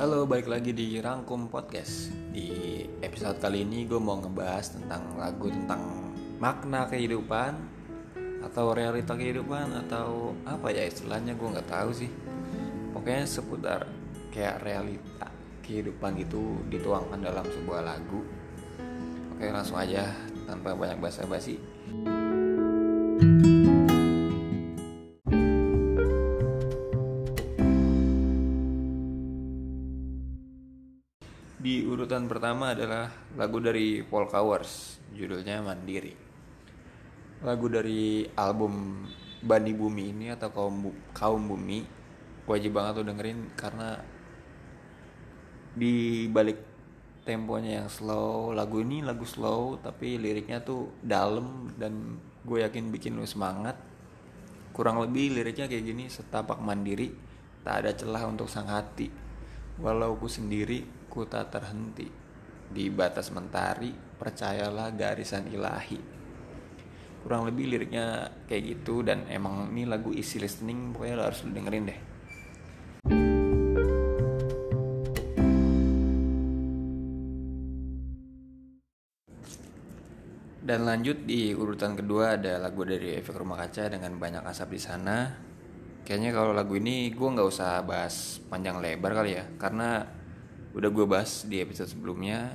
Halo, balik lagi di Rangkum Podcast. Di episode kali ini gue mau ngebahas tentang lagu tentang makna kehidupan atau realita kehidupan atau apa ya istilahnya gue nggak tahu sih. Pokoknya seputar kayak realita kehidupan gitu dituangkan dalam sebuah lagu. Oke, langsung aja tanpa banyak basa-basi. Di urutan pertama adalah lagu dari Paul Cowers, judulnya Mandiri. Lagu dari album Bani Bumi ini atau Kaum, Kaum Bumi wajib banget lo dengerin karena di balik temponya yang slow, lagu ini lagu slow tapi liriknya tuh dalam dan gue yakin bikin lo semangat. Kurang lebih liriknya kayak gini, setapak mandiri, tak ada celah untuk sang hati. Walau ku sendiri, ku tak terhenti. Di batas mentari, percayalah garisan ilahi. Kurang lebih liriknya kayak gitu dan emang ini lagu easy listening, pokoknya lo harus dengerin deh. Dan lanjut di urutan kedua ada lagu dari Efek Rumah Kaca dengan banyak asap di sana. Kayaknya kalau lagu ini gue nggak usah bahas panjang lebar kali ya, karena udah gue bahas di episode sebelumnya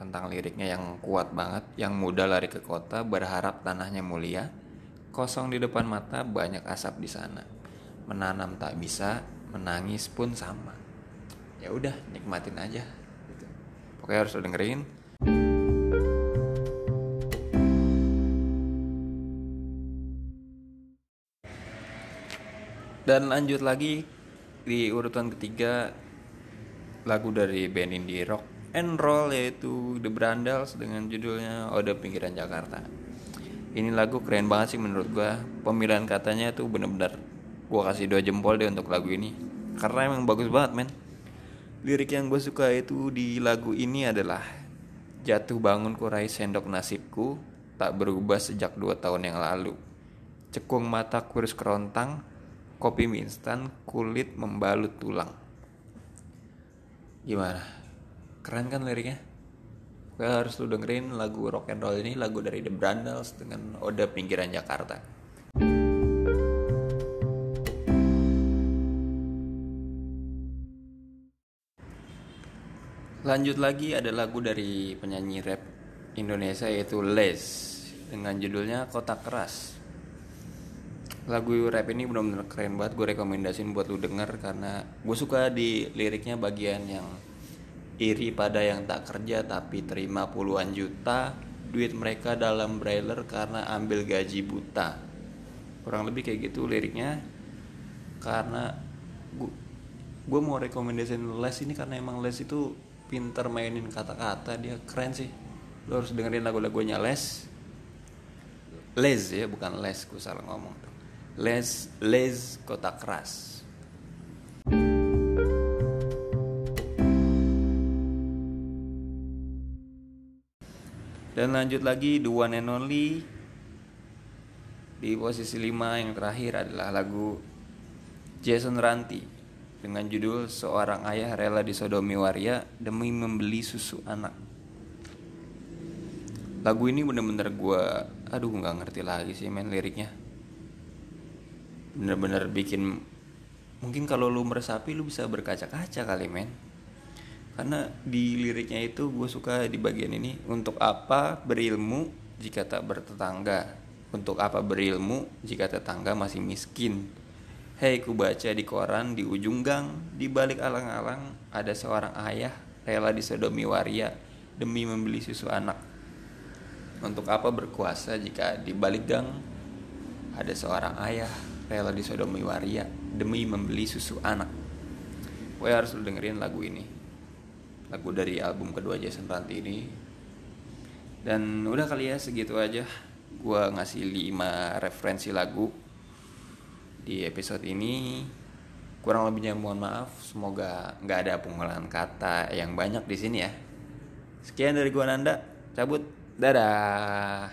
tentang liriknya yang kuat banget, yang muda lari ke kota berharap tanahnya mulia, kosong di depan mata banyak asap di sana, menanam tak bisa, menangis pun sama. Ya udah nikmatin aja. Gitu. Pokoknya harus dengerin. Dan lanjut lagi di urutan ketiga lagu dari band indie rock and roll yaitu The Brandals dengan judulnya Ode Pinggiran Jakarta. Ini lagu keren banget sih menurut gua. Pemilihan katanya tuh bener-bener gua kasih dua jempol deh untuk lagu ini karena emang bagus banget men. Lirik yang gue suka itu di lagu ini adalah Jatuh bangun kurai sendok nasibku Tak berubah sejak dua tahun yang lalu Cekung mata kurus kerontang Kopi mie instan kulit membalut tulang Gimana? Keren kan liriknya? Gue harus lu dengerin lagu rock and roll ini Lagu dari The Brandals dengan Ode Pinggiran Jakarta Lanjut lagi ada lagu dari penyanyi rap Indonesia yaitu Les dengan judulnya Kotak Keras. Lagu rap ini benar-benar keren banget, gue rekomendasiin buat lu denger karena gue suka di liriknya bagian yang iri pada yang tak kerja tapi terima puluhan juta duit mereka dalam brailer karena ambil gaji buta. Kurang lebih kayak gitu liriknya. Karena gue mau rekomendasiin Les ini karena emang Les itu pinter mainin kata-kata dia keren sih. Lo harus dengerin lagu-lagunya Les. Les ya bukan Les gue salah ngomong Les Les kota keras dan lanjut lagi The One and di posisi 5 yang terakhir adalah lagu Jason Ranti dengan judul Seorang Ayah Rela Disodomi Waria Demi Membeli Susu Anak. Lagu ini bener-bener gue, aduh nggak ngerti lagi sih main liriknya. Bener-bener bikin, mungkin kalau lu meresapi lu bisa berkaca-kaca kali men. Karena di liriknya itu gue suka di bagian ini Untuk apa berilmu jika tak bertetangga? Untuk apa berilmu jika tetangga masih miskin? Hei ku baca di koran di ujung gang Di balik alang-alang ada seorang ayah Rela disodomi waria Demi membeli susu anak. Untuk apa berkuasa jika di balik gang Ada seorang ayah Rela disodomi waria Demi membeli susu anak. Gue harus lu dengerin lagu ini. Lagu dari album kedua Jason Ranti ini. Dan udah kali ya segitu aja. Gua ngasih 5 referensi lagu di episode ini. Kurang lebihnya mohon maaf. Semoga nggak ada pengolahan kata yang banyak di sini ya. Sekian dari gua Nanda. Cabut. Dadah